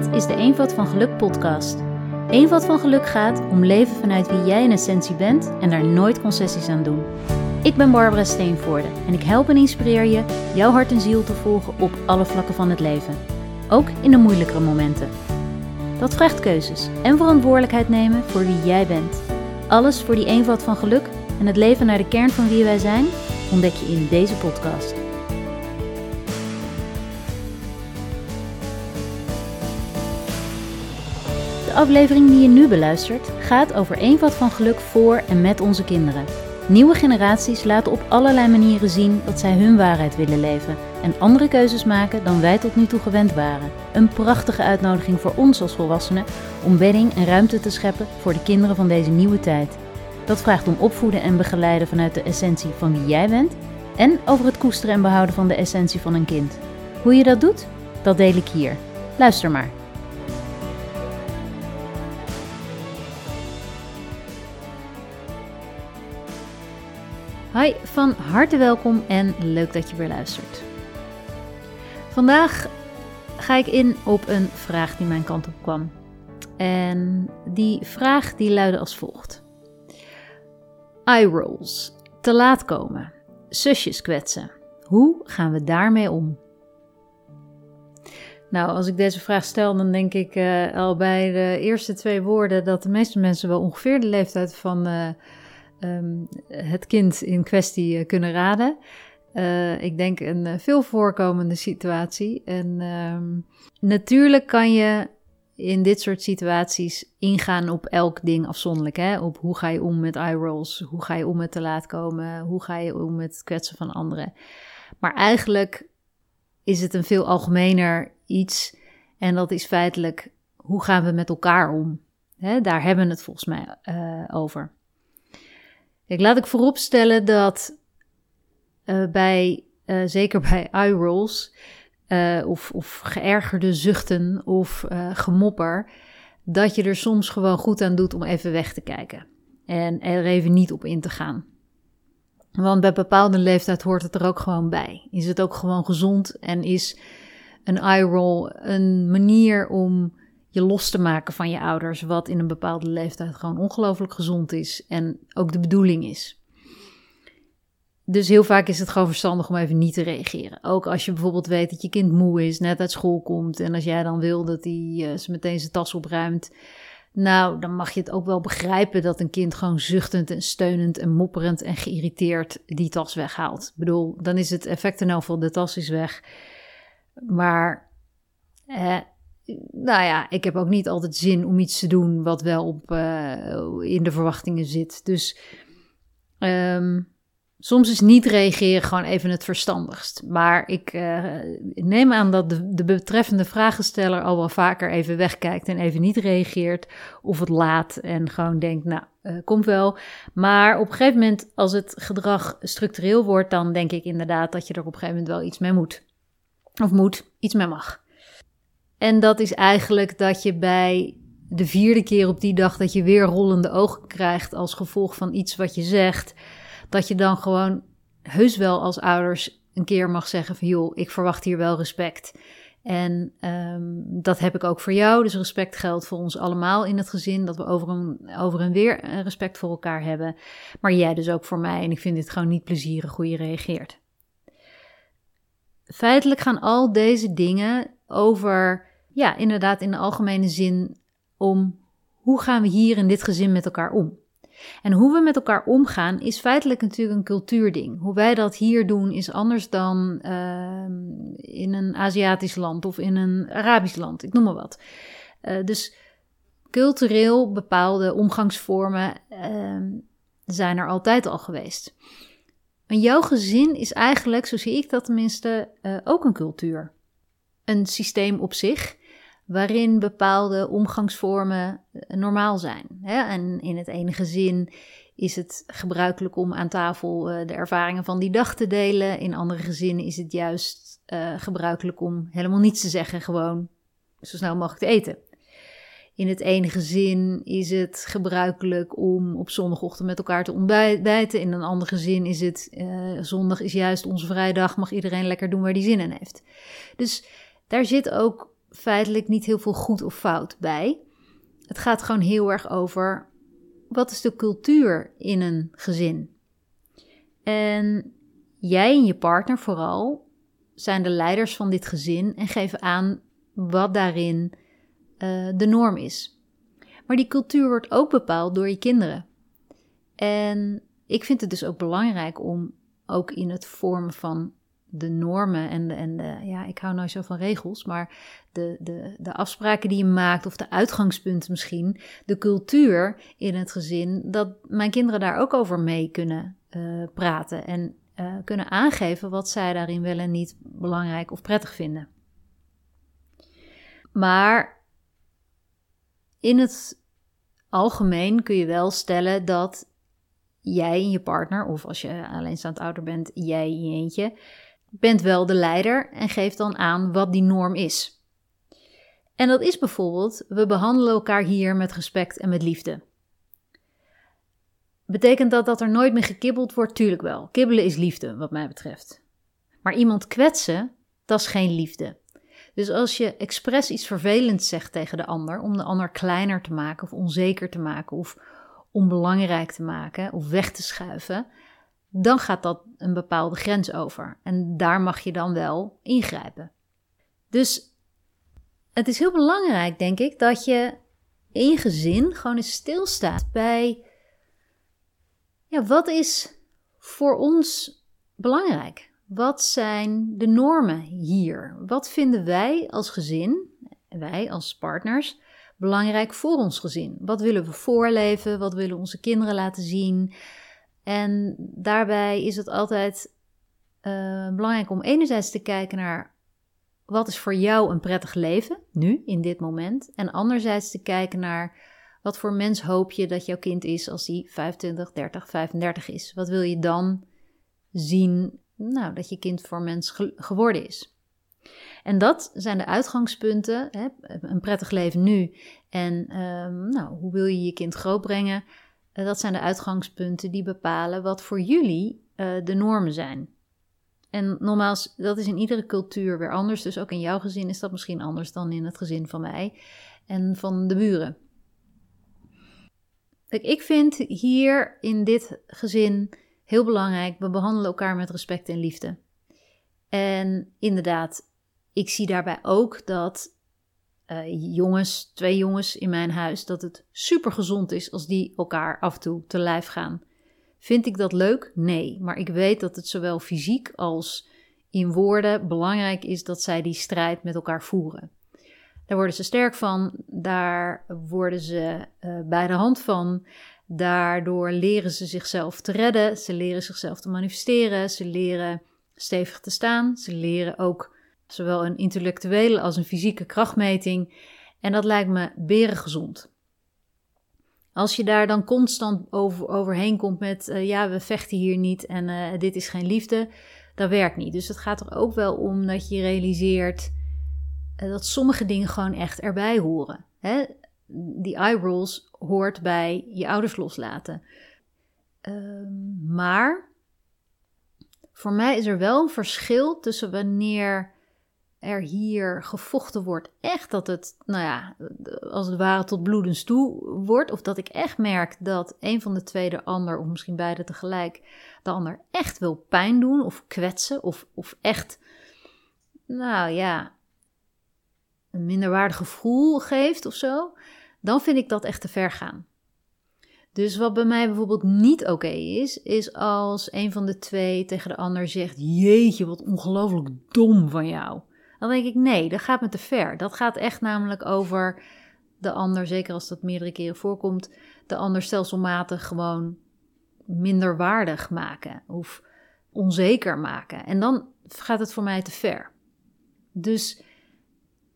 Is de Eenvoud van Geluk podcast. Eenvoud van Geluk gaat om leven vanuit wie jij in essentie bent en daar nooit concessies aan doen. Ik ben Barbara Steenvoorde en ik help en inspireer je jouw hart en ziel te volgen op alle vlakken van het leven. Ook in de moeilijkere momenten. Dat vraagt keuzes en verantwoordelijkheid nemen voor wie jij bent. Alles voor die eenvoud van geluk en het leven naar de kern van wie wij zijn ontdek je in deze podcast. Aflevering die je nu beluistert gaat over eenvoud van geluk voor en met onze kinderen. Nieuwe generaties laten op allerlei manieren zien dat zij hun waarheid willen leven en andere keuzes maken dan wij tot nu toe gewend waren. Een prachtige uitnodiging voor ons als volwassenen om bedding en ruimte te scheppen voor de kinderen van deze nieuwe tijd. Dat vraagt om opvoeden en begeleiden vanuit de essentie van wie jij bent en over het koesteren en behouden van de essentie van een kind. Hoe je dat doet, dat deel ik hier. Luister maar. Hi, van harte welkom en leuk dat je weer luistert. Vandaag ga ik in op een vraag die mijn kant op kwam. En die vraag die luidde als volgt. Eye rolls, te laat komen, zusjes kwetsen. Hoe gaan we daarmee om? Nou, als ik deze vraag stel, dan denk ik uh, al bij de eerste twee woorden dat de meeste mensen wel ongeveer de leeftijd van uh, um, het kind in kwestie uh, kunnen raden. ik denk een veel voorkomende situatie. En um, natuurlijk kan je in dit soort situaties ingaan op elk ding afzonderlijk. Hè? Op hoe ga je om met eye rolls, hoe ga je om met te laat komen, hoe ga je om met het kwetsen van anderen. Maar eigenlijk is het een veel algemener iets en dat is feitelijk hoe gaan we met elkaar om. Daar hebben we het volgens mij over. Kijk, laat ik vooropstellen dat uh, bij, uh, zeker bij eye rolls, uh, of, of geërgerde zuchten of gemopper, dat je er soms gewoon goed aan doet om even weg te kijken en er even niet op in te gaan. Want bij bepaalde leeftijd hoort het er ook gewoon bij. Is het ook gewoon gezond en is een eye roll een manier om je los te maken van je ouders, wat in een bepaalde leeftijd gewoon ongelooflijk gezond is en ook de bedoeling is. Dus heel vaak is het gewoon verstandig om even niet te reageren. Ook als je bijvoorbeeld weet dat je kind moe is, net uit school komt. En als jij dan wil dat hij uh, ze meteen zijn tas opruimt. Nou, dan mag je het ook wel begrijpen dat een kind gewoon zuchtend en steunend en mopperend en geïrriteerd die tas weghaalt. Ik bedoel, dan is het effect in elk de tas is weg. Maar, eh, nou ja, ik heb ook niet altijd zin om iets te doen wat wel op, uh, in de verwachtingen zit. Dus... Um, Soms is niet reageren gewoon even het verstandigst. Maar ik uh, neem aan dat de, de, betreffende vragensteller al wel vaker even wegkijkt en even niet reageert. Of het laat en gewoon denkt, nou, uh, komt wel. Maar op een gegeven moment, als het gedrag structureel wordt, dan denk ik inderdaad dat je er op een gegeven moment wel iets mee moet. Of moet, iets mee mag. En dat is eigenlijk dat je bij de vierde keer op die dag dat je weer rollende ogen krijgt als gevolg van iets wat je zegt dat je dan gewoon heus wel als ouders een keer mag zeggen van joh, ik verwacht hier wel respect. En um, dat heb ik ook voor jou. Dus respect geldt voor ons allemaal in het gezin. Dat we over en, over en weer respect voor elkaar hebben. Maar jij dus ook voor mij. En ik vind dit gewoon niet plezierig hoe je reageert. Feitelijk gaan al deze dingen over, ja, inderdaad in de algemene zin om hoe gaan we hier in dit gezin met elkaar om. En hoe we met elkaar omgaan is feitelijk natuurlijk een cultuurding. Hoe wij dat hier doen is anders dan uh, in een Aziatisch land of in een Arabisch land, ik noem maar wat. Uh, dus cultureel bepaalde omgangsvormen uh, zijn er altijd al geweest. En jouw gezin is eigenlijk, zo zie ik dat tenminste, eh, ook een cultuur. Een systeem op zich waarin bepaalde omgangsvormen eh, normaal zijn. Hè? En in het ene gezin is het gebruikelijk om aan tafel uh, de ervaringen van die dag te delen. In andere gezinnen is het juist uh, gebruikelijk om helemaal niets te zeggen, gewoon zo snel mogelijk te eten. In het ene gezin is het gebruikelijk om op zondagochtend met elkaar te ontbijten. In een ander gezin is het zondag is juist onze vrijdag, mag iedereen lekker doen waar die zin in heeft. Dus daar zit ook feitelijk niet heel veel goed of fout bij. Het gaat gewoon heel erg over wat is de cultuur in een gezin. En jij en je partner vooral zijn de leiders van dit gezin en geven aan wat daarin uh, de norm is. Maar die cultuur wordt ook bepaald door je kinderen. En ik vind het dus ook belangrijk om ook in het vormen van de normen en de, en de, ja, ik hou nou zo van regels, maar de, de, de afspraken die je maakt of de uitgangspunten misschien, de cultuur in het gezin, dat mijn kinderen daar ook over mee kunnen uh, praten en uh, kunnen aangeven wat zij daarin wel en niet belangrijk of prettig vinden. Maar in het algemeen kun je wel stellen dat jij en je partner, of als je alleenstaand ouder bent, jij in je eentje, bent wel de leider en geeft dan aan wat die norm is. En dat is bijvoorbeeld, we behandelen elkaar hier met respect en met liefde. Betekent dat dat er nooit meer gekibbeld wordt? Tuurlijk wel. Kibbelen is liefde, wat mij betreft. Maar iemand kwetsen, dat is geen liefde. Dus als je expres iets vervelends zegt tegen de ander, om de ander kleiner te maken of onzeker te maken of onbelangrijk te maken of weg te schuiven, dan gaat dat een bepaalde grens over. En daar mag je dan wel ingrijpen. Dus het is heel belangrijk, denk ik, dat je in gezin gewoon eens stilstaat bij, ja, wat is voor ons belangrijk? Wat zijn de normen hier? Wat vinden wij als gezin, wij als partners, belangrijk voor ons gezin? Wat willen we voorleven? Wat willen onze kinderen laten zien? En daarbij is het altijd uh, belangrijk om enerzijds te kijken naar wat is voor jou een prettig leven, nu, in dit moment. En anderzijds te kijken naar wat voor mens hoop je dat jouw kind is als hij 25, 30, 35 is. Wat wil je dan zien nou, dat je kind voor mens geworden is? En dat zijn de uitgangspunten, hè, een prettig leven nu en um, nou, hoe wil je je kind grootbrengen. Uh, dat zijn de uitgangspunten die bepalen wat voor jullie uh, de normen zijn. En nogmaals, dat is in iedere cultuur weer anders. Dus ook in jouw gezin is dat misschien anders dan in het gezin van mij en van de buren. Ik vind hier in dit gezin heel belangrijk, we behandelen elkaar met respect en liefde. En inderdaad, ik zie daarbij ook dat uh, jongens, twee jongens in mijn huis, dat het super gezond is als die elkaar af en toe te lijf gaan. Vind ik dat leuk? Nee, maar ik weet dat het zowel fysiek als in woorden belangrijk is dat zij die strijd met elkaar voeren. Daar worden ze sterk van, daar worden ze uh, bij de hand van. Daardoor leren ze zichzelf te redden, ze leren zichzelf te manifesteren, ze leren stevig te staan, ze leren ook zowel een intellectuele als een fysieke krachtmeting. En dat lijkt me berengezond. Als je daar dan constant over, overheen komt met uh, ja, we vechten hier niet en uh, dit is geen liefde, dat werkt niet. Dus het gaat er ook wel om dat je realiseert uh, dat sommige dingen gewoon echt erbij horen. Hè? Die eye rolls hoort bij je ouders loslaten. Ehm, maar voor mij is er wel een verschil tussen wanneer er hier gevochten wordt, echt dat het, nou ja, als het ware tot bloedens toe wordt. Of dat ik echt merk dat een van de twee de ander, of misschien beide tegelijk, de ander echt wil pijn doen of kwetsen. Of, of echt, nou ja, een minderwaardig gevoel geeft of zo. Dan vind ik dat echt te ver gaan. Dus wat bij mij bijvoorbeeld niet oké is, is als een van de twee tegen de ander zegt: Jeetje, wat ongelooflijk dom van jou. Dan denk ik, nee, dat gaat me te ver. Dat gaat echt namelijk over de ander, zeker als dat meerdere keren voorkomt, de ander stelselmatig gewoon minder waardig maken of onzeker maken. En dan gaat het voor mij te ver. Dus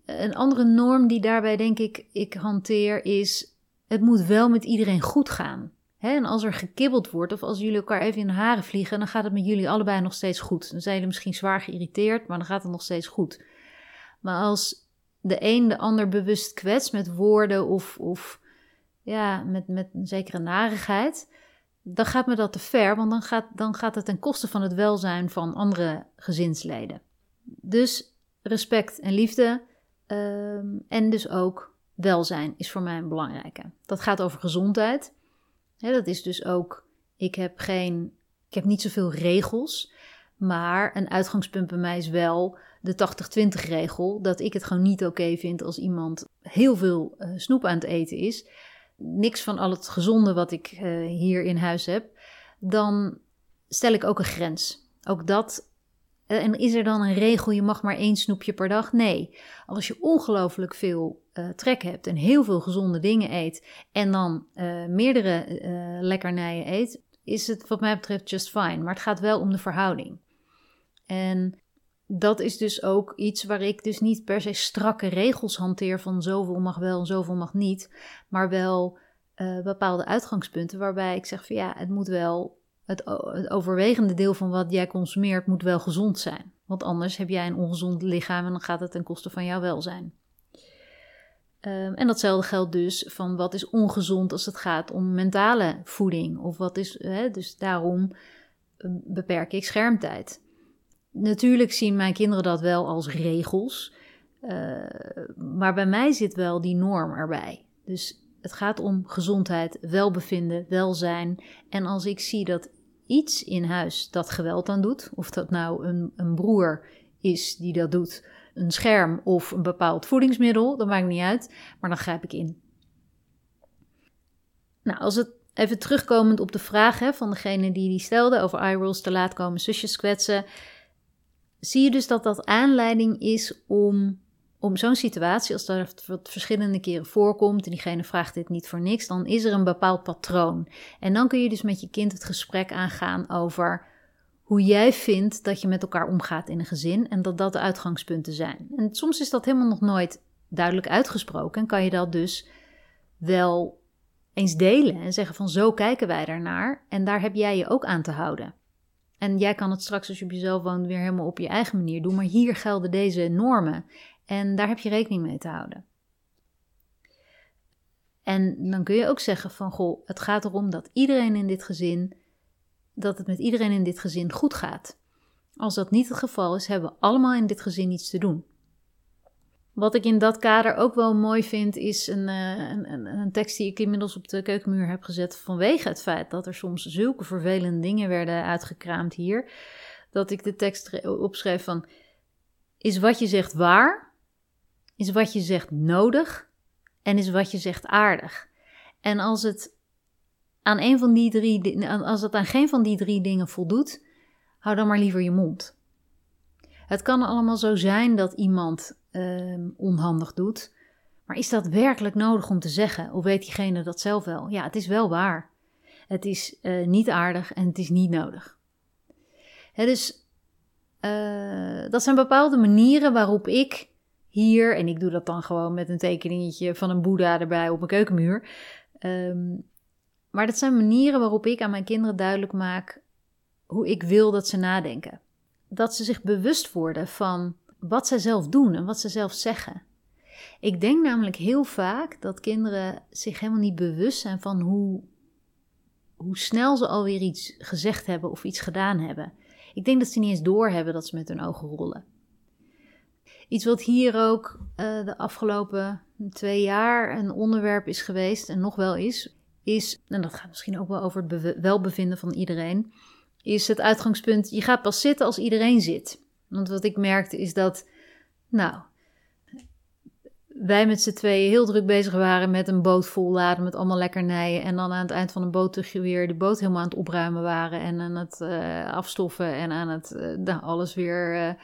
een andere norm die daarbij denk ik ik hanteer is: het moet wel met iedereen goed gaan. en als er gekibbeld wordt of als jullie elkaar even in de haren vliegen, dan gaat het met jullie allebei nog steeds goed. Dan zijn jullie misschien zwaar geïrriteerd, maar dan gaat het nog steeds goed. Maar als de een de ander bewust kwetst met woorden of, of ja, met, met een zekere narigheid, dan gaat me dat te ver, want dan gaat, dan gaat het ten koste van het welzijn van andere gezinsleden. Dus respect en liefde, Ehm, en dus ook welzijn is voor mij een belangrijke. Dat gaat over gezondheid. dat is dus ook, ik heb geen, ik heb niet zoveel regels, maar een uitgangspunt bij mij is wel de 80-20 regel, dat ik het gewoon niet oké vind als iemand heel veel uh, snoep aan het eten is, niks van al het gezonde wat ik uh, hier in huis heb, dan stel ik ook een grens. Ook dat eh, en is er dan een regel, je mag maar één snoepje per dag? Nee. Als je ongelooflijk veel trek hebt en heel veel gezonde dingen eet en dan meerdere lekkernijen eet, is het wat mij betreft just fine. Maar het gaat wel om de verhouding. En dat is dus ook iets waar ik dus niet per se strakke regels hanteer van zoveel mag wel en zoveel mag niet, maar wel bepaalde uitgangspunten waarbij ik zeg van ja, het moet wel het, het, overwegende deel van wat jij consumeert moet wel gezond zijn. Want anders heb jij een ongezond lichaam en dan gaat het ten koste van jouw welzijn. Um, en datzelfde geldt dus van wat is ongezond als het gaat om mentale voeding. Of wat is, hè, dus daarom ehm, beperk ik schermtijd. Natuurlijk zien mijn kinderen dat wel als regels. Uh, maar bij mij zit wel die norm erbij. Dus het gaat om gezondheid, welbevinden, welzijn. En als ik zie dat iets in huis dat geweld aan doet, of dat nou een, een broer is die dat doet, een scherm of een bepaald voedingsmiddel, dat maakt niet uit, maar dan grijp ik in. Nou, als het even terugkomend op de vraag hè, van degene die die stelde over eye te laat komen, zusjes kwetsen, zie je dus dat dat aanleiding is om om zo'n situatie, als dat wat verschillende keren voorkomt en diegene vraagt dit niet voor niks, dan is er een bepaald patroon. En dan kun je dus met je kind het gesprek aangaan over hoe jij vindt dat je met elkaar omgaat in een gezin en dat dat de uitgangspunten zijn. En soms is dat helemaal nog nooit duidelijk uitgesproken en kan je dat dus wel eens delen en zeggen van zo kijken wij daarnaar en daar heb jij je ook aan te houden. En jij kan het straks als je op jezelf woont weer helemaal op je eigen manier doen, maar hier gelden deze normen. En daar heb je rekening mee te houden. En dan kun je ook zeggen van goh, het gaat erom dat iedereen in dit gezin, dat het met iedereen in dit gezin goed gaat. Als dat niet het geval is, hebben we allemaal in dit gezin iets te doen. Wat ik in dat kader ook wel mooi vind, is een, uh, een, een, tekst die ik inmiddels op de keukenmuur heb gezet vanwege het feit dat er soms zulke vervelende dingen werden uitgekraamd hier. Dat ik de tekst opschreef van, is wat je zegt waar? Is wat je zegt nodig? En is wat je zegt aardig? En als het aan een van die drie, als het aan geen van die drie dingen voldoet, hou dan maar liever je mond. Het kan allemaal zo zijn dat iemand uh, onhandig doet, maar is dat werkelijk nodig om te zeggen? Of weet diegene dat zelf wel? Ja, het is wel waar. Het is uh, niet aardig en het is niet nodig. Hè, dus uh, dat zijn bepaalde manieren waarop ik hier. En ik doe dat dan gewoon met een tekeningetje van een boeddha erbij op mijn keukenmuur. Um, maar dat zijn manieren waarop ik aan mijn kinderen duidelijk maak hoe ik wil dat ze nadenken. Dat ze zich bewust worden van wat ze zelf doen en wat ze zelf zeggen. Ik denk namelijk heel vaak dat kinderen zich helemaal niet bewust zijn van hoe, hoe snel ze alweer iets gezegd hebben of iets gedaan hebben. Ik denk dat ze niet eens doorhebben dat ze met hun ogen rollen. Iets wat hier ook uh, de afgelopen twee jaar een onderwerp is geweest en nog wel is, is, en dat gaat misschien ook wel over het welbevinden van iedereen, is het uitgangspunt, je gaat pas zitten als iedereen zit. Want wat ik merkte is dat, nou, wij met z'n tweeën heel druk bezig waren met een boot vol laden met allemaal lekkernijen. En dan aan het eind van een boottochtje weer de boot helemaal aan het opruimen waren. En aan het uh, afstoffen en aan het, uh, nou, alles weer,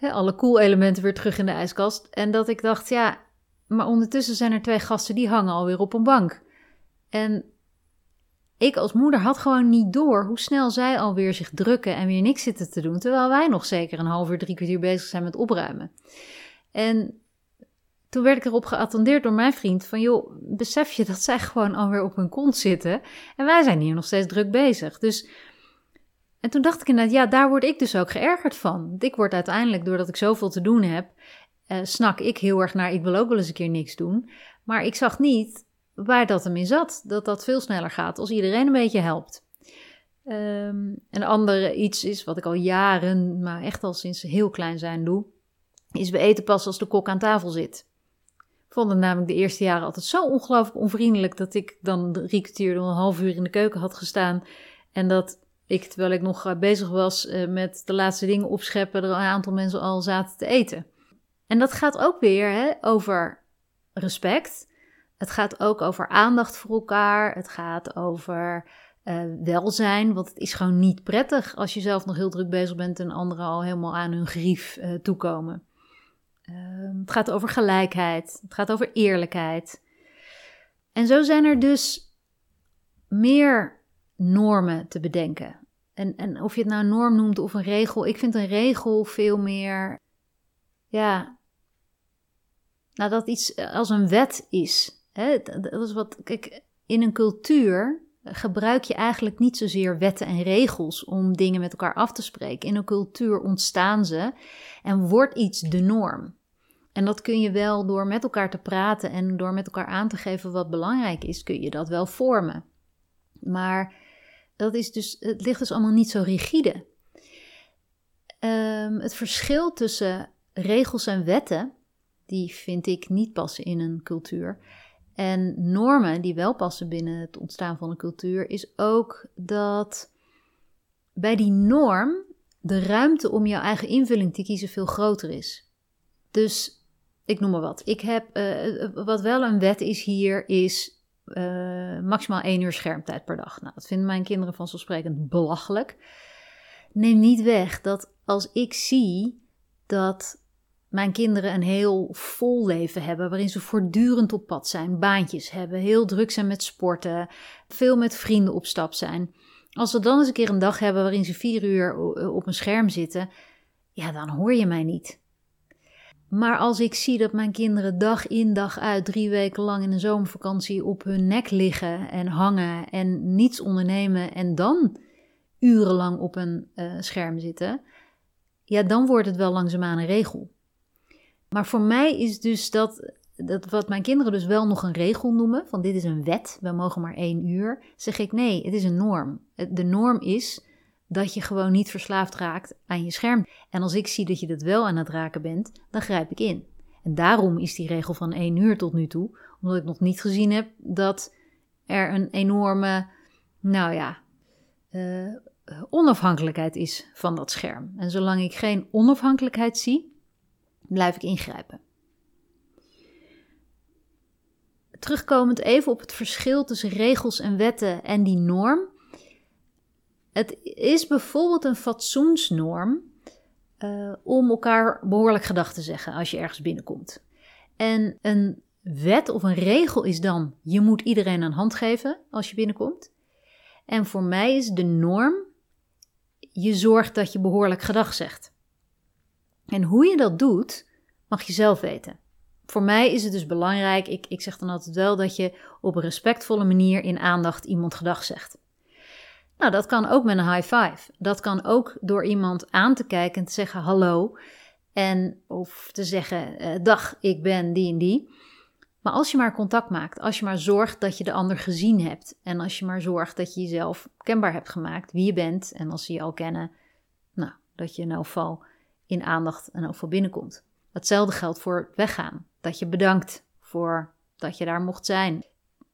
uh, alle koelelementen weer terug in de ijskast. En dat ik dacht, ja, maar ondertussen zijn er twee gasten die hangen alweer op een bank. En ik als moeder had gewoon niet door hoe snel zij alweer zich drukken en weer niks zitten te doen. Terwijl wij nog zeker een half uur, drie kwartier bezig zijn met opruimen. En toen werd ik erop geattendeerd door mijn vriend van joh, besef je dat zij gewoon alweer op hun kont zitten en wij zijn hier nog steeds druk bezig. Dus en toen dacht ik inderdaad, ja, daar word ik dus ook geërgerd van. Ik word uiteindelijk, doordat ik zoveel te doen heb, eh, snak ik heel erg naar, ik wil ook wel eens een keer niks doen. Maar ik zag niet waar dat hem in zat, dat dat veel sneller gaat als iedereen een beetje helpt. Um, een andere iets is wat ik al jaren, maar echt al sinds heel klein zijn doe, is we eten pas als de kok aan tafel zit. Ik vond het namelijk de eerste jaren altijd zo ongelooflijk onvriendelijk dat ik dan drie kwartier een half uur in de keuken had gestaan. En dat ik, terwijl ik nog bezig was eh, met de laatste dingen opscheppen, er een aantal mensen al zaten te eten. En dat gaat ook weer hè, over respect. Het gaat ook over aandacht voor elkaar. Het gaat over uh, welzijn. Want het is gewoon niet prettig als je zelf nog heel druk bezig bent en anderen al helemaal aan hun grief uh, toekomen. Uh, het gaat over gelijkheid. Het gaat over eerlijkheid. En zo zijn er dus meer normen te bedenken. En, en of je het nou een norm noemt of een regel, ik vind een regel veel meer, ja, nou dat iets als een wet is. Dat is wat, kijk, in een cultuur gebruik je eigenlijk niet zozeer wetten en regels om dingen met elkaar af te spreken. In een cultuur ontstaan ze en wordt iets de norm. En dat kun je wel door met elkaar te praten en door met elkaar aan te geven wat belangrijk is, kun je dat wel vormen. Maar dat is dus, het ligt dus allemaal niet zo rigide. Um, het verschil tussen regels en wetten, die vind ik niet passen in een cultuur. En normen die wel passen binnen het ontstaan van een cultuur, is ook dat bij die norm de ruimte om jouw eigen invulling te kiezen veel groter is. Dus ik noem maar wat. Ik heb, uh, wat wel een wet is hier, is uh, maximaal één uur schermtijd per dag. Nou, dat vinden mijn kinderen vanzelfsprekend belachelijk. Neem niet weg dat als ik zie dat mijn kinderen een heel vol leven hebben, waarin ze voortdurend op pad zijn, baantjes hebben, heel druk zijn met sporten, veel met vrienden op stap zijn. Als we dan eens een keer een dag hebben waarin ze vier uur op een scherm zitten, ja, dan hoor je mij niet. Maar als ik zie dat mijn kinderen dag in dag uit drie weken lang in een zomervakantie op hun nek liggen en hangen en niets ondernemen en dan urenlang op een uh, scherm zitten, ja, dan wordt het wel langzaamaan een regel. Maar voor mij is dus dat, dat wat mijn kinderen dus wel nog een regel noemen, van dit is een wet, we mogen maar één uur, zeg ik nee, het is een norm. De norm is dat je gewoon niet verslaafd raakt aan je scherm. En als ik zie dat je dat wel aan het raken bent, dan grijp ik in. En daarom is die regel van één uur tot nu toe, omdat ik nog niet gezien heb dat er een enorme, nou ja, uh, onafhankelijkheid is van dat scherm. En zolang ik geen onafhankelijkheid zie, blijf ik ingrijpen. Terugkomend even op het verschil tussen regels en wetten en die norm. Het is bijvoorbeeld een fatsoensnorm uh, om elkaar behoorlijk gedag te zeggen als je ergens binnenkomt. En een wet of een regel is dan: je moet iedereen een hand geven als je binnenkomt. En voor mij is de norm: je zorgt dat je behoorlijk gedag zegt. En hoe je dat doet, mag je zelf weten. Voor mij is het dus belangrijk, ik, ik zeg dan altijd wel dat je op een respectvolle manier in aandacht iemand gedag zegt. Nou, dat kan ook met een high five. Dat kan ook door iemand aan te kijken en te zeggen hallo. En of te zeggen eh, dag, ik ben die en die. Maar als je maar contact maakt, als je maar zorgt dat je de ander gezien hebt. En als je maar zorgt dat je jezelf kenbaar hebt gemaakt, wie je bent. En als ze je al kennen, nou, dat je in elk geval in aandacht en overal binnenkomt. Hetzelfde geldt voor het weggaan. Dat je bedankt voor dat je daar mocht zijn.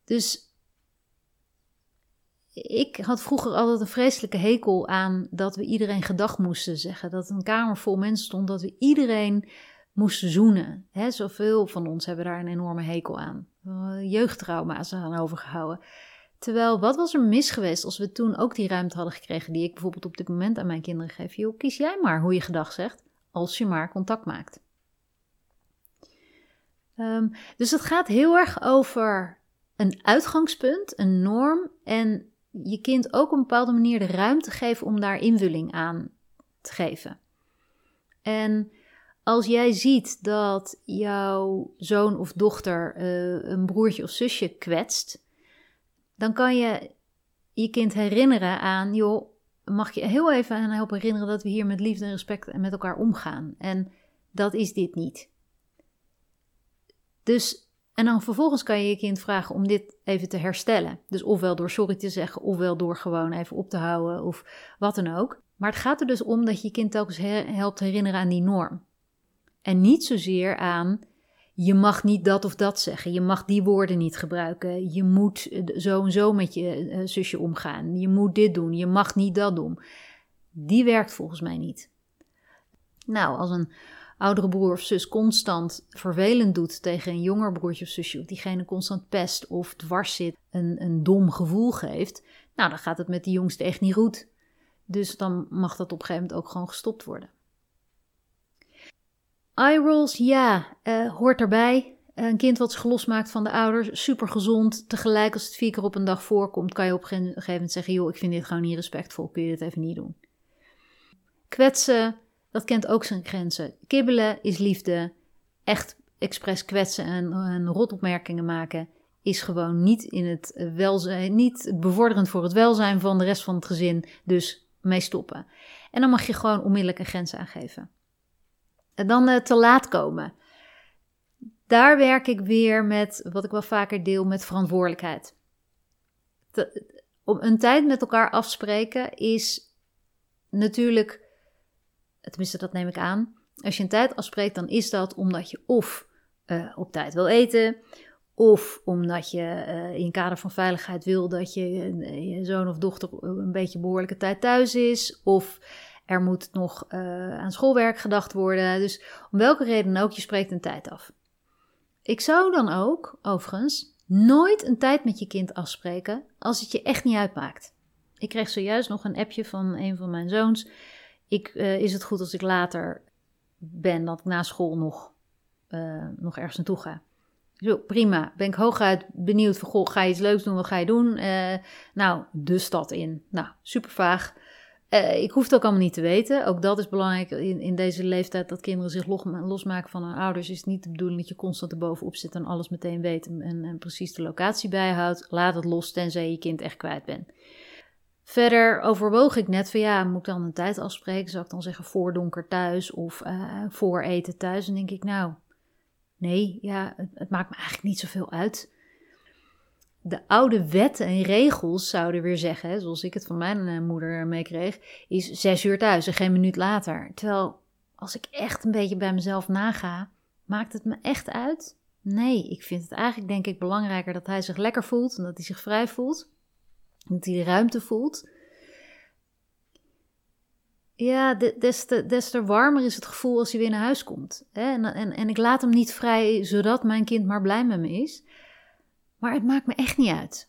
Dus ik had vroeger altijd een vreselijke hekel aan dat we iedereen gedag moesten zeggen. Dat een kamer vol mensen stond, dat we iedereen moesten zoenen. He, zoveel van ons hebben daar een enorme hekel aan. Jeugdtrauma's aan overgehouden. Terwijl, wat was er mis geweest als we toen ook die ruimte hadden gekregen die ik bijvoorbeeld op dit moment aan mijn kinderen geef? Joh, kies jij maar hoe je gedag zegt, als je maar contact maakt. Um, dus het gaat heel erg over een uitgangspunt, een norm en je kind ook op een bepaalde manier de ruimte geven om daar invulling aan te geven. En als jij ziet dat jouw zoon of dochter uh, een broertje of zusje kwetst, dan kan je je kind herinneren aan, joh, mag je heel even aan helpen herinneren dat we hier met liefde en respect met elkaar omgaan. En dat is dit niet. Dus en dan vervolgens kan je je kind vragen om dit even te herstellen. Dus ofwel door sorry te zeggen, ofwel door gewoon even op te houden of wat dan ook. Maar het gaat er dus om dat je je kind telkens helpt herinneren aan die norm. En niet zozeer aan je mag niet dat of dat zeggen. Je mag die woorden niet gebruiken. Je moet zo en zo met je uh, zusje omgaan. Je moet dit doen. Je mag niet dat doen. Die werkt volgens mij niet. Nou, als een oudere broer of zus constant vervelend doet tegen een jonger broertje of zusje, of diegene constant pest of dwars zit, een, een dom gevoel geeft, nou, dan gaat het met die jongste echt niet goed. Dus dan mag dat op een gegeven moment ook gewoon gestopt worden. Eye rolls, ja, uh, hoort erbij. Een kind wat zich losmaakt van de ouders, super gezond. Tegelijk, als het vier keer op een dag voorkomt, kan je op een gegeven moment zeggen: joh, ik vind dit gewoon niet respectvol, kun je dit even niet doen. Kwetsen, dat kent ook zijn grenzen. Kibbelen is liefde. Echt expres kwetsen en, en rotopmerkingen maken is gewoon niet in het welzijn, niet bevorderend voor het welzijn van de rest van het gezin. Dus mee stoppen. En dan mag je gewoon onmiddellijk een grens aangeven. Dan uh, te laat komen. Daar werk ik weer met, wat ik wel vaker deel, met verantwoordelijkheid. om een tijd met elkaar afspreken is natuurlijk, tenminste dat neem ik aan. Als je een tijd afspreekt, dan is dat omdat je of uh, op tijd wil eten, of omdat je uh, in kader van veiligheid wil dat je, je zoon of dochter een beetje behoorlijke tijd thuis is. Of er moet nog uh, aan schoolwerk gedacht worden. Dus om welke reden ook, je spreekt een tijd af. Ik zou dan ook, overigens, nooit een tijd met je kind afspreken als het je echt niet uitmaakt. Ik kreeg zojuist nog een appje van een van mijn zoons. Ik, uh, is het goed als ik later ben, dat ik na school nog, uh, nog ergens naartoe ga? Zo, prima. Ben ik hooguit benieuwd van, goh, ga je iets leuks doen? Wat ga je doen? Nou, de stad in. Nou, super vaag. Uh, ik hoef het ook allemaal niet te weten. Ook dat is belangrijk in, in deze leeftijd dat kinderen zich losmaken van hun ouders. Is niet de bedoeling dat je constant erbovenop zit en alles meteen weet en, en, precies de locatie bijhoudt. Laat het los tenzij je kind echt kwijt bent. Verder overwoog ik net van ja, moet ik dan een tijd afspreken? Zou ik dan zeggen voor donker thuis of uh, voor eten thuis? En denk ik nou, nee, ja, het, het maakt me eigenlijk niet zoveel uit de oude wetten en regels zouden weer zeggen, zoals ik het van mijn eh, moeder meekreeg, is zes uur thuis en geen minuut later. Terwijl als ik echt een beetje bij mezelf naga, maakt het me echt uit? Nee, ik vind het eigenlijk denk ik belangrijker dat hij zich lekker voelt en dat hij zich vrij voelt. Dat hij de ruimte voelt. Ja, des te, des te warmer is het gevoel als hij weer naar huis komt. En, en, en ik laat hem niet vrij zodat mijn kind maar blij met me is. Maar het maakt me echt niet uit.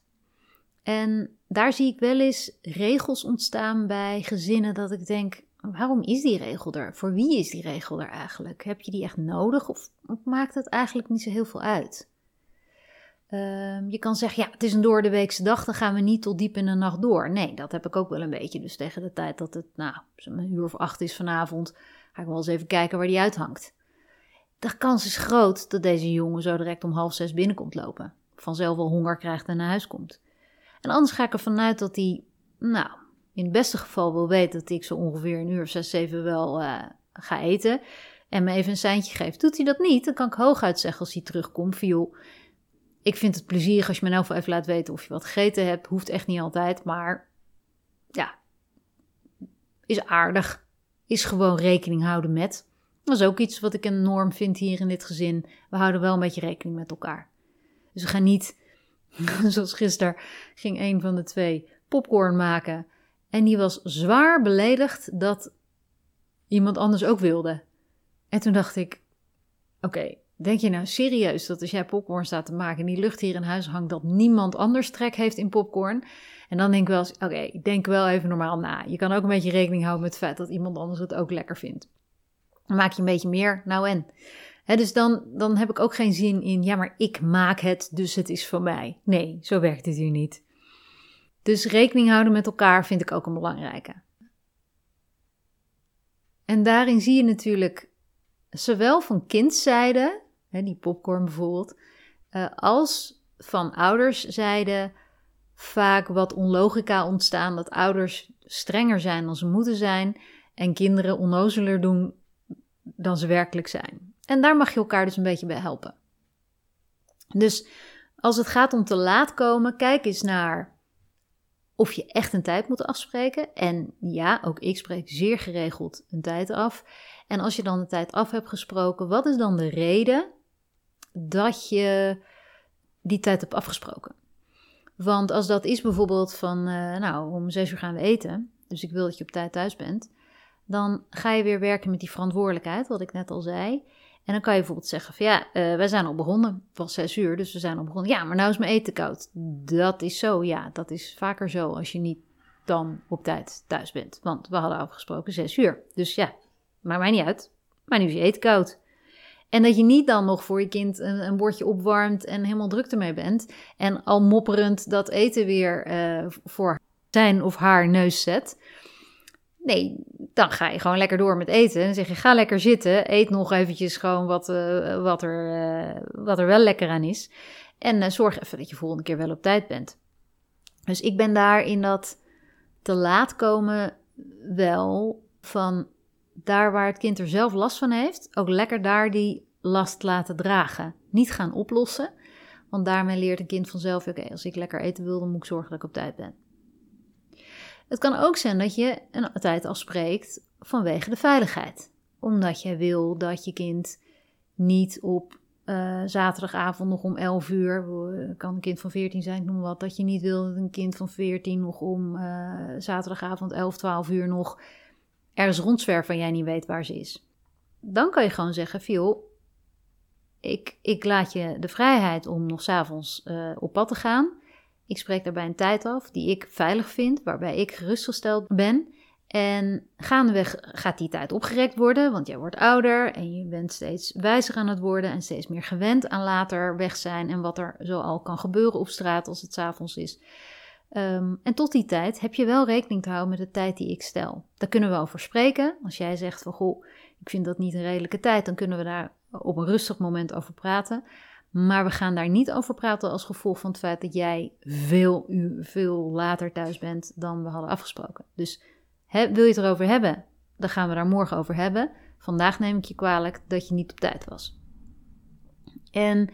En daar zie ik wel eens regels ontstaan bij gezinnen dat ik denk: waarom is die regel er? Voor wie is die regel er eigenlijk? Heb je die echt nodig of maakt het eigenlijk niet zo heel veel uit? Um, je kan zeggen, ja, het is een door de weekse dag, dan gaan we niet tot diep in de nacht door. Nee, dat heb ik ook wel een beetje. Dus tegen de tijd dat het, nou, een uur of acht is vanavond, ga ik wel eens even kijken waar die uithangt. De kans is groot dat deze jongen zo direct om half zes binnenkomt lopen vanzelf wel honger krijgt en naar huis komt. En anders ga ik ervan uit dat hij, nou, in het beste geval wil weten dat ik zo ongeveer een uur of zes, zeven wel uh, ga eten. En me even een seintje geeft. Doet hij dat niet, dan kan ik hooguit zeggen als hij terugkomt van joh, ik vind het plezierig als je me nou even laat weten of je wat gegeten hebt. Hoeft echt niet altijd, maar ja, is aardig. Is gewoon rekening houden met. Dat is ook iets wat ik een norm vind hier in dit gezin. We houden wel een beetje rekening met elkaar. Dus we gaan niet, zoals gisteren, ging een van de twee popcorn maken. En die was zwaar beledigd dat iemand anders ook wilde. En toen dacht ik: Oké, denk je nou serieus dat als jij popcorn staat te maken en die lucht hier in huis hangt, dat niemand anders trek heeft in popcorn? En dan denk ik wel eens: Oké, ik denk wel even normaal na. Je kan ook een beetje rekening houden met het feit dat iemand anders het ook lekker vindt. Dan maak je een beetje meer, nou en dus dan, dan heb ik ook geen zin in, ja, maar ik maak het, dus het is van mij. Nee, zo werkt het hier niet. Dus rekening houden met elkaar vind ik ook een belangrijke. En daarin zie je natuurlijk zowel van kindszijde, hè, die popcorn bijvoorbeeld, uh, als van ouderszijde vaak wat onlogica ontstaan. Dat ouders strenger zijn dan ze moeten zijn en kinderen onnozeler doen dan ze werkelijk zijn. En daar mag je elkaar dus een beetje bij helpen. Dus als het gaat om te laat komen, kijk eens naar of je echt een tijd moet afspreken. En ja, ook ik spreek zeer geregeld een tijd af. En als je dan de tijd af hebt gesproken, wat is dan de reden dat je die tijd hebt afgesproken? Want als dat is bijvoorbeeld van, uh, nou, om zes uur gaan we eten, dus ik wil dat je op tijd thuis bent, dan ga je weer werken met die verantwoordelijkheid, wat ik net al zei. En dan kan je bijvoorbeeld zeggen van ja, uh, wij zijn al begonnen, het was zes uur, dus we zijn al begonnen. Ja, maar nou is mijn eten koud. Dat is zo, ja, dat is vaker zo als je niet dan op tijd thuis bent. Want we hadden afgesproken zes uur. Dus ja, maakt mij niet uit. Maar nu is je eten koud. En dat je niet dan nog voor je kind een, een bordje opwarmt en helemaal druk ermee bent. En al mopperend dat eten weer uh, voor zijn of haar neus zet. Nee, dan ga je gewoon lekker door met eten. En dan zeg je, ga lekker zitten. Eet nog eventjes gewoon wat, uh, wat, er, uh, wat er wel lekker aan is. En zorg even dat je volgende keer wel op tijd bent. Dus ik ben daar in dat te laat komen wel van daar waar het kind er zelf last van heeft, ook lekker daar die last laten dragen. Niet gaan oplossen, want daarmee leert een kind vanzelf: oké, als ik lekker eten wil, dan moet ik zorgen dat ik op tijd ben. Het kan ook zijn dat je een tijd afspreekt vanwege de veiligheid. Omdat je wil dat je kind niet op uh, zaterdagavond nog om 11 uur, kan een kind van 14 zijn, ik noem wat, dat je niet wil dat een kind van 14 nog om uh, zaterdagavond 11, 12 uur nog ergens rondzwerven en jij niet weet waar ze is. Dan kan je gewoon zeggen, viel, ik, ik laat je de vrijheid om nog s'avonds uh, op pad te gaan. Ik spreek daarbij een tijd af die ik veilig vind, waarbij ik gerustgesteld ben. En gaandeweg gaat die tijd opgerekt worden, want jij wordt ouder en je bent steeds wijzer aan het worden en steeds meer gewend aan later weg zijn en wat er zo al kan gebeuren op straat als het s'avonds is. Um, en tot die tijd heb je wel rekening te houden met de tijd die ik stel. Daar kunnen we over spreken. Als jij zegt van goh, ik vind dat niet een redelijke tijd, dan kunnen we daar op een rustig moment over praten. Maar we gaan daar niet over praten als gevolg van het feit dat jij veel, veel later thuis bent dan we hadden afgesproken. Dus wil je het erover hebben, dan gaan we daar morgen over hebben. Vandaag neem ik je kwalijk dat je niet op tijd was. En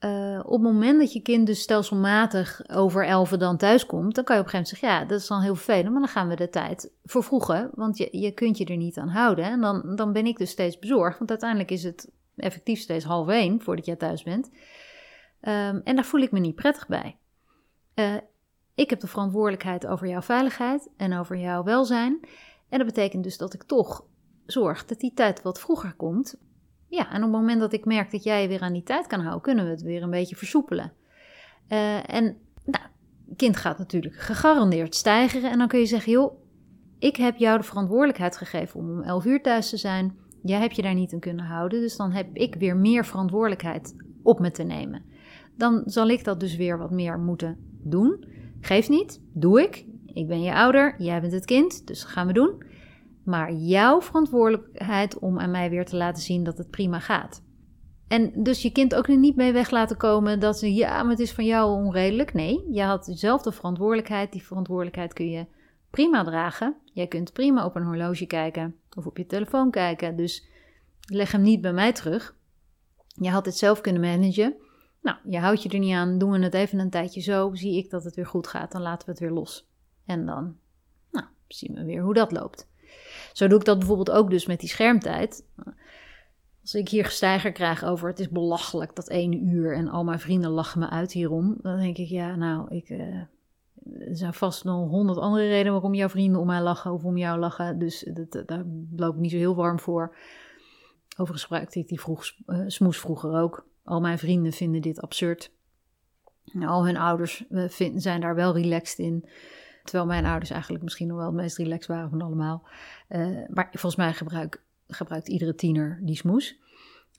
uh, op het moment dat je kind dus stelselmatig over elf dan thuis komt, dan kan je op een gegeven moment zeggen, ja, dat is dan heel vervelend, maar dan gaan we de tijd vervroegen, want je, je kunt je er niet aan houden. En dan, dan ben ik dus steeds bezorgd, want uiteindelijk is het effectief steeds half één voordat jij thuis bent. Um, en daar voel ik me niet prettig bij. Uh, ik heb de verantwoordelijkheid over jouw veiligheid en over jouw welzijn. En dat betekent dus dat ik toch zorg dat die tijd wat vroeger komt, ja, en op het moment dat ik merk dat jij weer aan die tijd kan houden, kunnen we het weer een beetje versoepelen. Uh, en nou, kind gaat natuurlijk gegarandeerd stijgeren. En dan kun je zeggen, joh, ik heb jou de verantwoordelijkheid gegeven om om 11 uur thuis te zijn. Jij hebt je daar niet aan kunnen houden, dus dan heb ik weer meer verantwoordelijkheid op me te nemen. Dan zal ik dat dus weer wat meer moeten doen. Geef niet, doe ik. Ik ben je ouder, jij bent het kind, dus dat gaan we doen maar jouw verantwoordelijkheid om aan mij weer te laten zien dat het prima gaat. En dus je kind ook niet mee weg laten komen dat ze, ja, maar het is van jou onredelijk. Nee, je had dezelfde verantwoordelijkheid. Die verantwoordelijkheid kun je prima dragen. Jij kunt prima op een horloge kijken of op je telefoon kijken. Dus leg hem niet bij mij terug. Je had het zelf kunnen managen. Nou, je houdt je er niet aan. Doen we het even een tijdje zo. Zie ik dat het weer goed gaat. Dan laten we het weer los. En dan nou, zien we weer hoe dat loopt. Zo doe ik dat bijvoorbeeld ook dus met die schermtijd. Als ik hier gestijger krijg over het is belachelijk dat één uur en al mijn vrienden lachen me uit hierom, dan denk ik ja, nou, ik, uh, er zijn vast nog honderd andere redenen waarom jouw vrienden om mij lachen of om jou lachen. Dus dat, daar loop ik niet zo heel warm voor. Overigens gebruikte ik die vroeg, uh, smoes vroeger ook. Al mijn vrienden vinden dit absurd. Al hun ouders vind, zijn daar wel relaxed in. Terwijl mijn ouders eigenlijk misschien nog wel het meest relaxed waren van allemaal. Uh, maar volgens mij gebruik, gebruikt iedere tiener die smoes.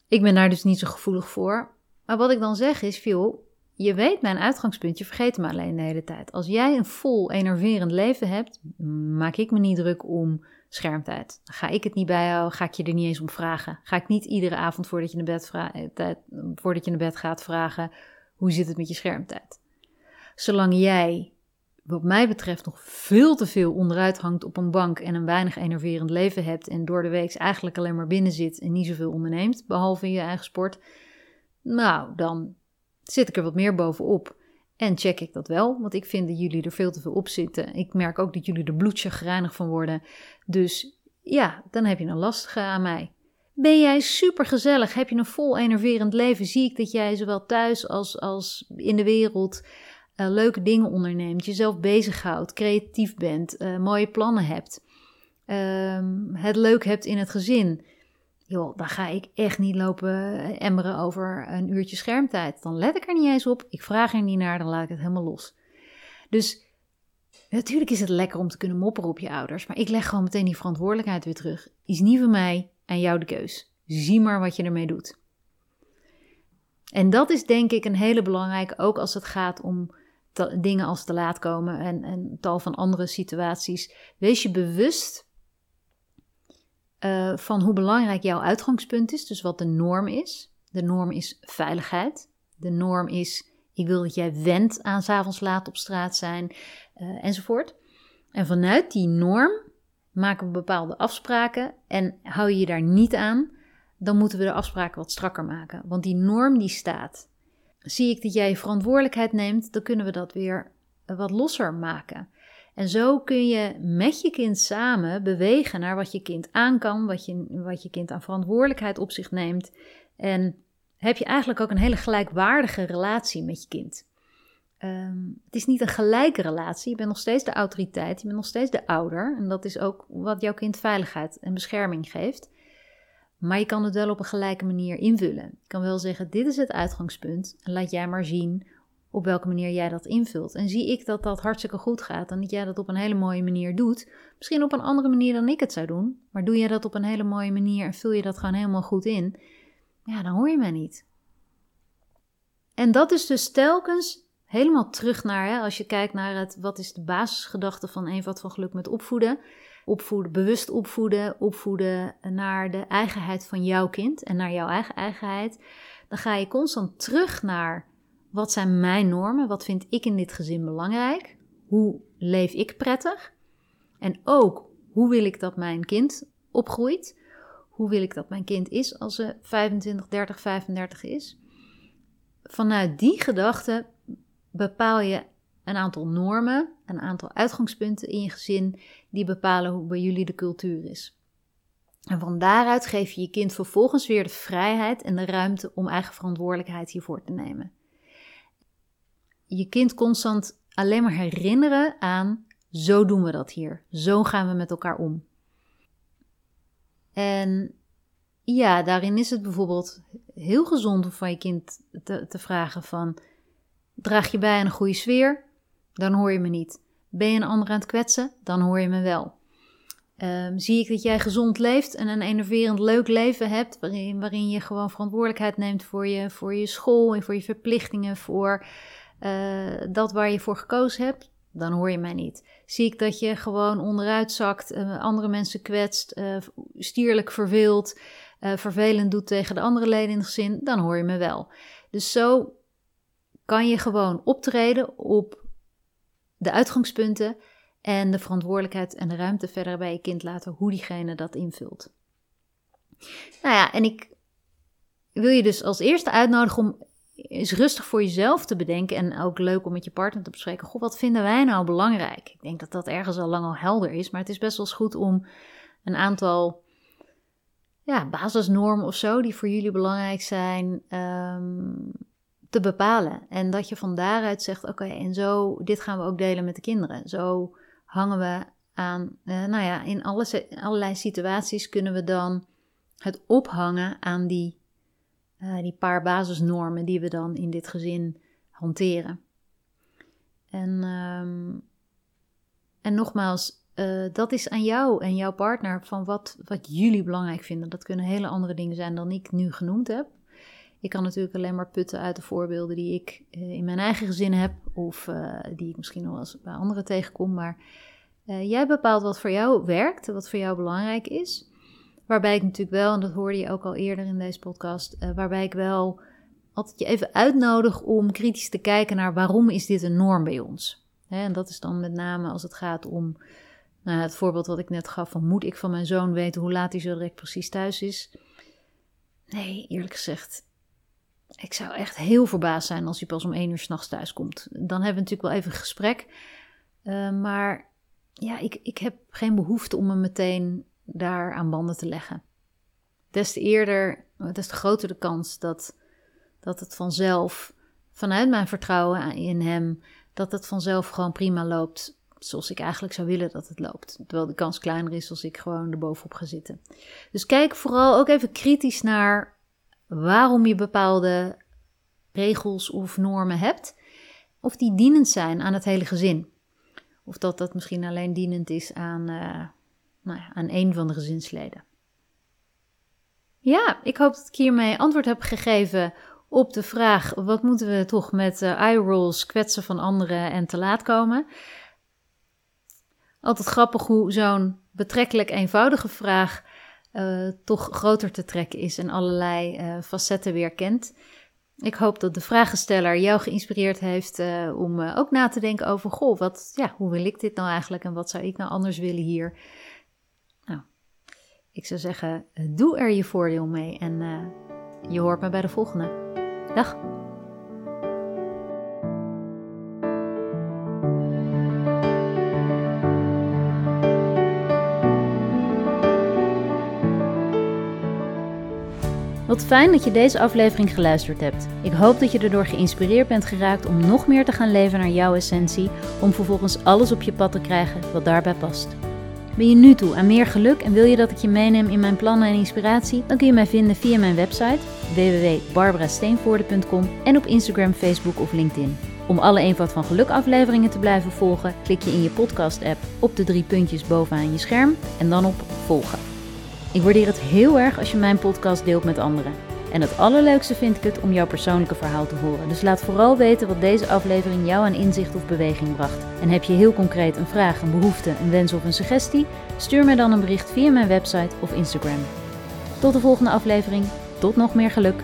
Ik ben daar dus niet zo gevoelig voor. Maar wat ik dan zeg is, veel, je weet mijn uitgangspunt, je vergeet me alleen de hele tijd. Als jij een vol enerverend leven hebt, maak ik me niet druk om schermtijd. Ga ik het niet bijhouden, ga ik je er niet eens om vragen. Ga ik niet iedere avond voordat je naar bed, eh, voordat je naar bed gaat vragen, hoe zit het met je schermtijd? Zolang jij wat mij betreft nog veel te veel onderuit hangt op een bank en een weinig enerverend leven hebt en door de week eigenlijk alleen maar binnen zit en niet zoveel onderneemt, behalve in je eigen sport, nou, dan zit ik er wat meer bovenop. En check ik dat wel, want ik vind dat jullie er veel te veel op zitten. Ik merk ook dat jullie er bloedchagrijnig van worden. Dus ja, dan heb je een lastige aan mij. Ben jij super gezellig? Heb je een vol enerverend leven? Zie ik dat jij zowel thuis als, als in de wereld uh, leuke dingen onderneemt, jezelf bezighoudt, creatief bent, uh, mooie plannen hebt, um, het leuk hebt in het gezin. Joh, dan ga ik echt niet lopen emmeren over een uurtje schermtijd. Dan let ik er niet eens op. Ik vraag er niet naar, dan laat ik het helemaal los. Dus natuurlijk is het lekker om te kunnen mopperen op je ouders. Maar ik leg gewoon meteen die verantwoordelijkheid weer terug. Is niet van mij en jou de keus. Zie maar wat je ermee doet. En dat is denk ik een hele belangrijke, ook als het gaat om dingen als te laat komen en, en tal van andere situaties. Wees je bewust uh, van hoe belangrijk jouw uitgangspunt is, dus wat de norm is. De norm is veiligheid. De norm is, ik wil dat jij went aan s'avonds laat op straat zijn, uh, enzovoort. En vanuit die norm maken we bepaalde afspraken en hou je je daar niet aan, dan moeten we de afspraken wat strakker maken. Want die norm die staat. Zie ik dat jij verantwoordelijkheid neemt, dan kunnen we dat weer wat losser maken. En zo kun je met je kind samen bewegen naar wat je kind aan kan, wat je, wat je kind aan verantwoordelijkheid op zich neemt. En heb je eigenlijk ook een hele gelijkwaardige relatie met je kind. Um, het is niet een gelijke relatie. Je bent nog steeds de autoriteit, je bent nog steeds de ouder. En dat is ook wat jouw kind veiligheid en bescherming geeft. Maar je kan het wel op een gelijke manier invullen. Je kan wel zeggen: dit is het uitgangspunt. Laat jij maar zien op welke manier jij dat invult. En zie ik dat dat hartstikke goed gaat en dat jij dat op een hele mooie manier doet. Misschien op een andere manier dan ik het zou doen. Maar doe jij dat op een hele mooie manier en vul je dat gewoon helemaal goed in. Ja, dan hoor je mij niet. En dat is dus telkens helemaal terug naar, hè, als je kijkt naar het, wat is de basisgedachte van eenvoud van geluk met opvoeden. Opvoeden, bewust opvoeden, opvoeden naar de eigenheid van jouw kind en naar jouw eigen eigenheid. Dan ga je constant terug naar wat zijn mijn normen, wat vind ik in dit gezin belangrijk, hoe leef ik prettig en ook hoe wil ik dat mijn kind opgroeit, hoe wil ik dat mijn kind is als ze 25, 30, 35 is. Vanuit die gedachte bepaal je een aantal normen, een aantal uitgangspunten in je gezin die bepalen hoe bij jullie de cultuur is. En van daaruit geef je je kind vervolgens weer de vrijheid en de ruimte om eigen verantwoordelijkheid hiervoor te nemen. Je kind constant alleen maar herinneren aan: zo doen we dat hier, zo gaan we met elkaar om. En ja, daarin is het bijvoorbeeld heel gezond om van je kind te, te vragen van Draag je bij aan een goede sfeer? Dan hoor je me niet. Ben je een ander aan het kwetsen? Dan hoor je me wel. Um, zie ik dat jij gezond leeft en een enerverend leuk leven hebt, waarin, waarin je gewoon verantwoordelijkheid neemt voor je, voor je school en voor je verplichtingen, voor uh, dat waar je voor gekozen hebt, dan hoor je mij niet. Zie ik dat je gewoon onderuit zakt, uh, andere mensen kwetst, uh, stierlijk verveelt, vervelend doet tegen de andere leden in het gezin, dan hoor je me wel. Dus zo kan je gewoon optreden op de uitgangspunten en de verantwoordelijkheid en de ruimte verder bij je kind laten hoe diegene dat invult. Nou ja, en ik wil je dus als eerste uitnodigen om eens rustig voor jezelf te bedenken en ook leuk om met je partner te bespreken. Goh, wat vinden wij nou belangrijk? Ik denk dat dat ergens al lang al helder is, maar het is best wel eens goed om een aantal ja, basisnormen of zo die voor jullie belangrijk zijn, um, te bepalen. En dat je van daaruit zegt: oké, en zo, dit gaan we ook delen met de kinderen. Zo hangen we aan, uh, nou ja, in alle, allerlei situaties kunnen we dan het ophangen aan die, uh, die paar basisnormen die we dan in dit gezin hanteren. En, um, en nogmaals, uh, dat is aan jou en jouw partner van wat, wat jullie belangrijk vinden. Dat kunnen hele andere dingen zijn dan ik nu genoemd heb. Ik kan natuurlijk alleen maar putten uit de voorbeelden die ik uh, in mijn eigen gezin heb, of die ik misschien nog wel eens bij anderen tegenkom. Maar jij bepaalt wat voor jou werkt, wat voor jou belangrijk is. Waarbij ik natuurlijk wel, en dat hoorde je ook al eerder in deze podcast, waarbij ik wel altijd je even uitnodig om kritisch te kijken naar waarom is dit een norm bij ons. Hè, en dat is dan met name als het gaat om nou, het voorbeeld wat ik net gaf van moet ik van mijn zoon weten hoe laat hij zo direct precies thuis is. Nee, eerlijk gezegd, ik zou echt heel verbaasd zijn als hij pas om één uur s'nachts thuis komt. Dan hebben we natuurlijk wel even een gesprek. Uh, maar ja, ik, ik heb geen behoefte om hem meteen daar aan banden te leggen. Des te eerder, des te groter de kans dat, dat het vanzelf, vanuit mijn vertrouwen in hem, dat het vanzelf gewoon prima loopt zoals ik eigenlijk zou willen dat het loopt. Terwijl de kans kleiner is als ik gewoon erbovenop ga zitten. Dus kijk vooral ook even kritisch naar waarom je bepaalde regels of normen hebt. Of die dienend zijn aan het hele gezin. Of dat dat misschien alleen dienend is aan, uh, nou aan één van de gezinsleden. Ja, ik hoop dat ik hiermee antwoord heb gegeven op de vraag: wat moeten we toch met uh, eye rolls, kwetsen van anderen en te laat komen? Altijd grappig hoe zo'n betrekkelijk eenvoudige vraag uh, toch groter te trekken is en allerlei uh, facetten weer kent. Ik hoop dat de vragensteller jou geïnspireerd heeft om ook na te denken over: goh, wat, ja, hoe wil ik dit nou eigenlijk en wat zou ik nou anders willen hier? Ik zou zeggen, doe er je voordeel mee en je hoort me bij de volgende. Dag! Wat fijn dat je deze aflevering geluisterd hebt. Ik hoop dat je erdoor geïnspireerd bent geraakt om nog meer te gaan leven naar jouw essentie, om vervolgens alles op je pad te krijgen wat daarbij past. Ben je nu toe aan meer geluk en wil je dat ik je meeneem in mijn plannen en inspiratie? Dan kun je mij vinden via mijn website www.barbarasteenvoorde.com en op Instagram, Facebook of LinkedIn. Om alle eenvoud van geluk afleveringen te blijven volgen, klik je in je podcast app op de drie puntjes bovenaan je scherm en dan op volgen. Ik waardeer het heel erg als je mijn podcast deelt met anderen. En het allerleukste vind ik het om jouw persoonlijke verhaal te horen. Dus laat vooral weten wat deze aflevering jou aan inzicht of beweging bracht. En heb je heel concreet een vraag, een behoefte, een wens of een suggestie? Stuur mij dan een bericht via mijn website of Instagram. Tot de volgende aflevering. Tot nog meer geluk.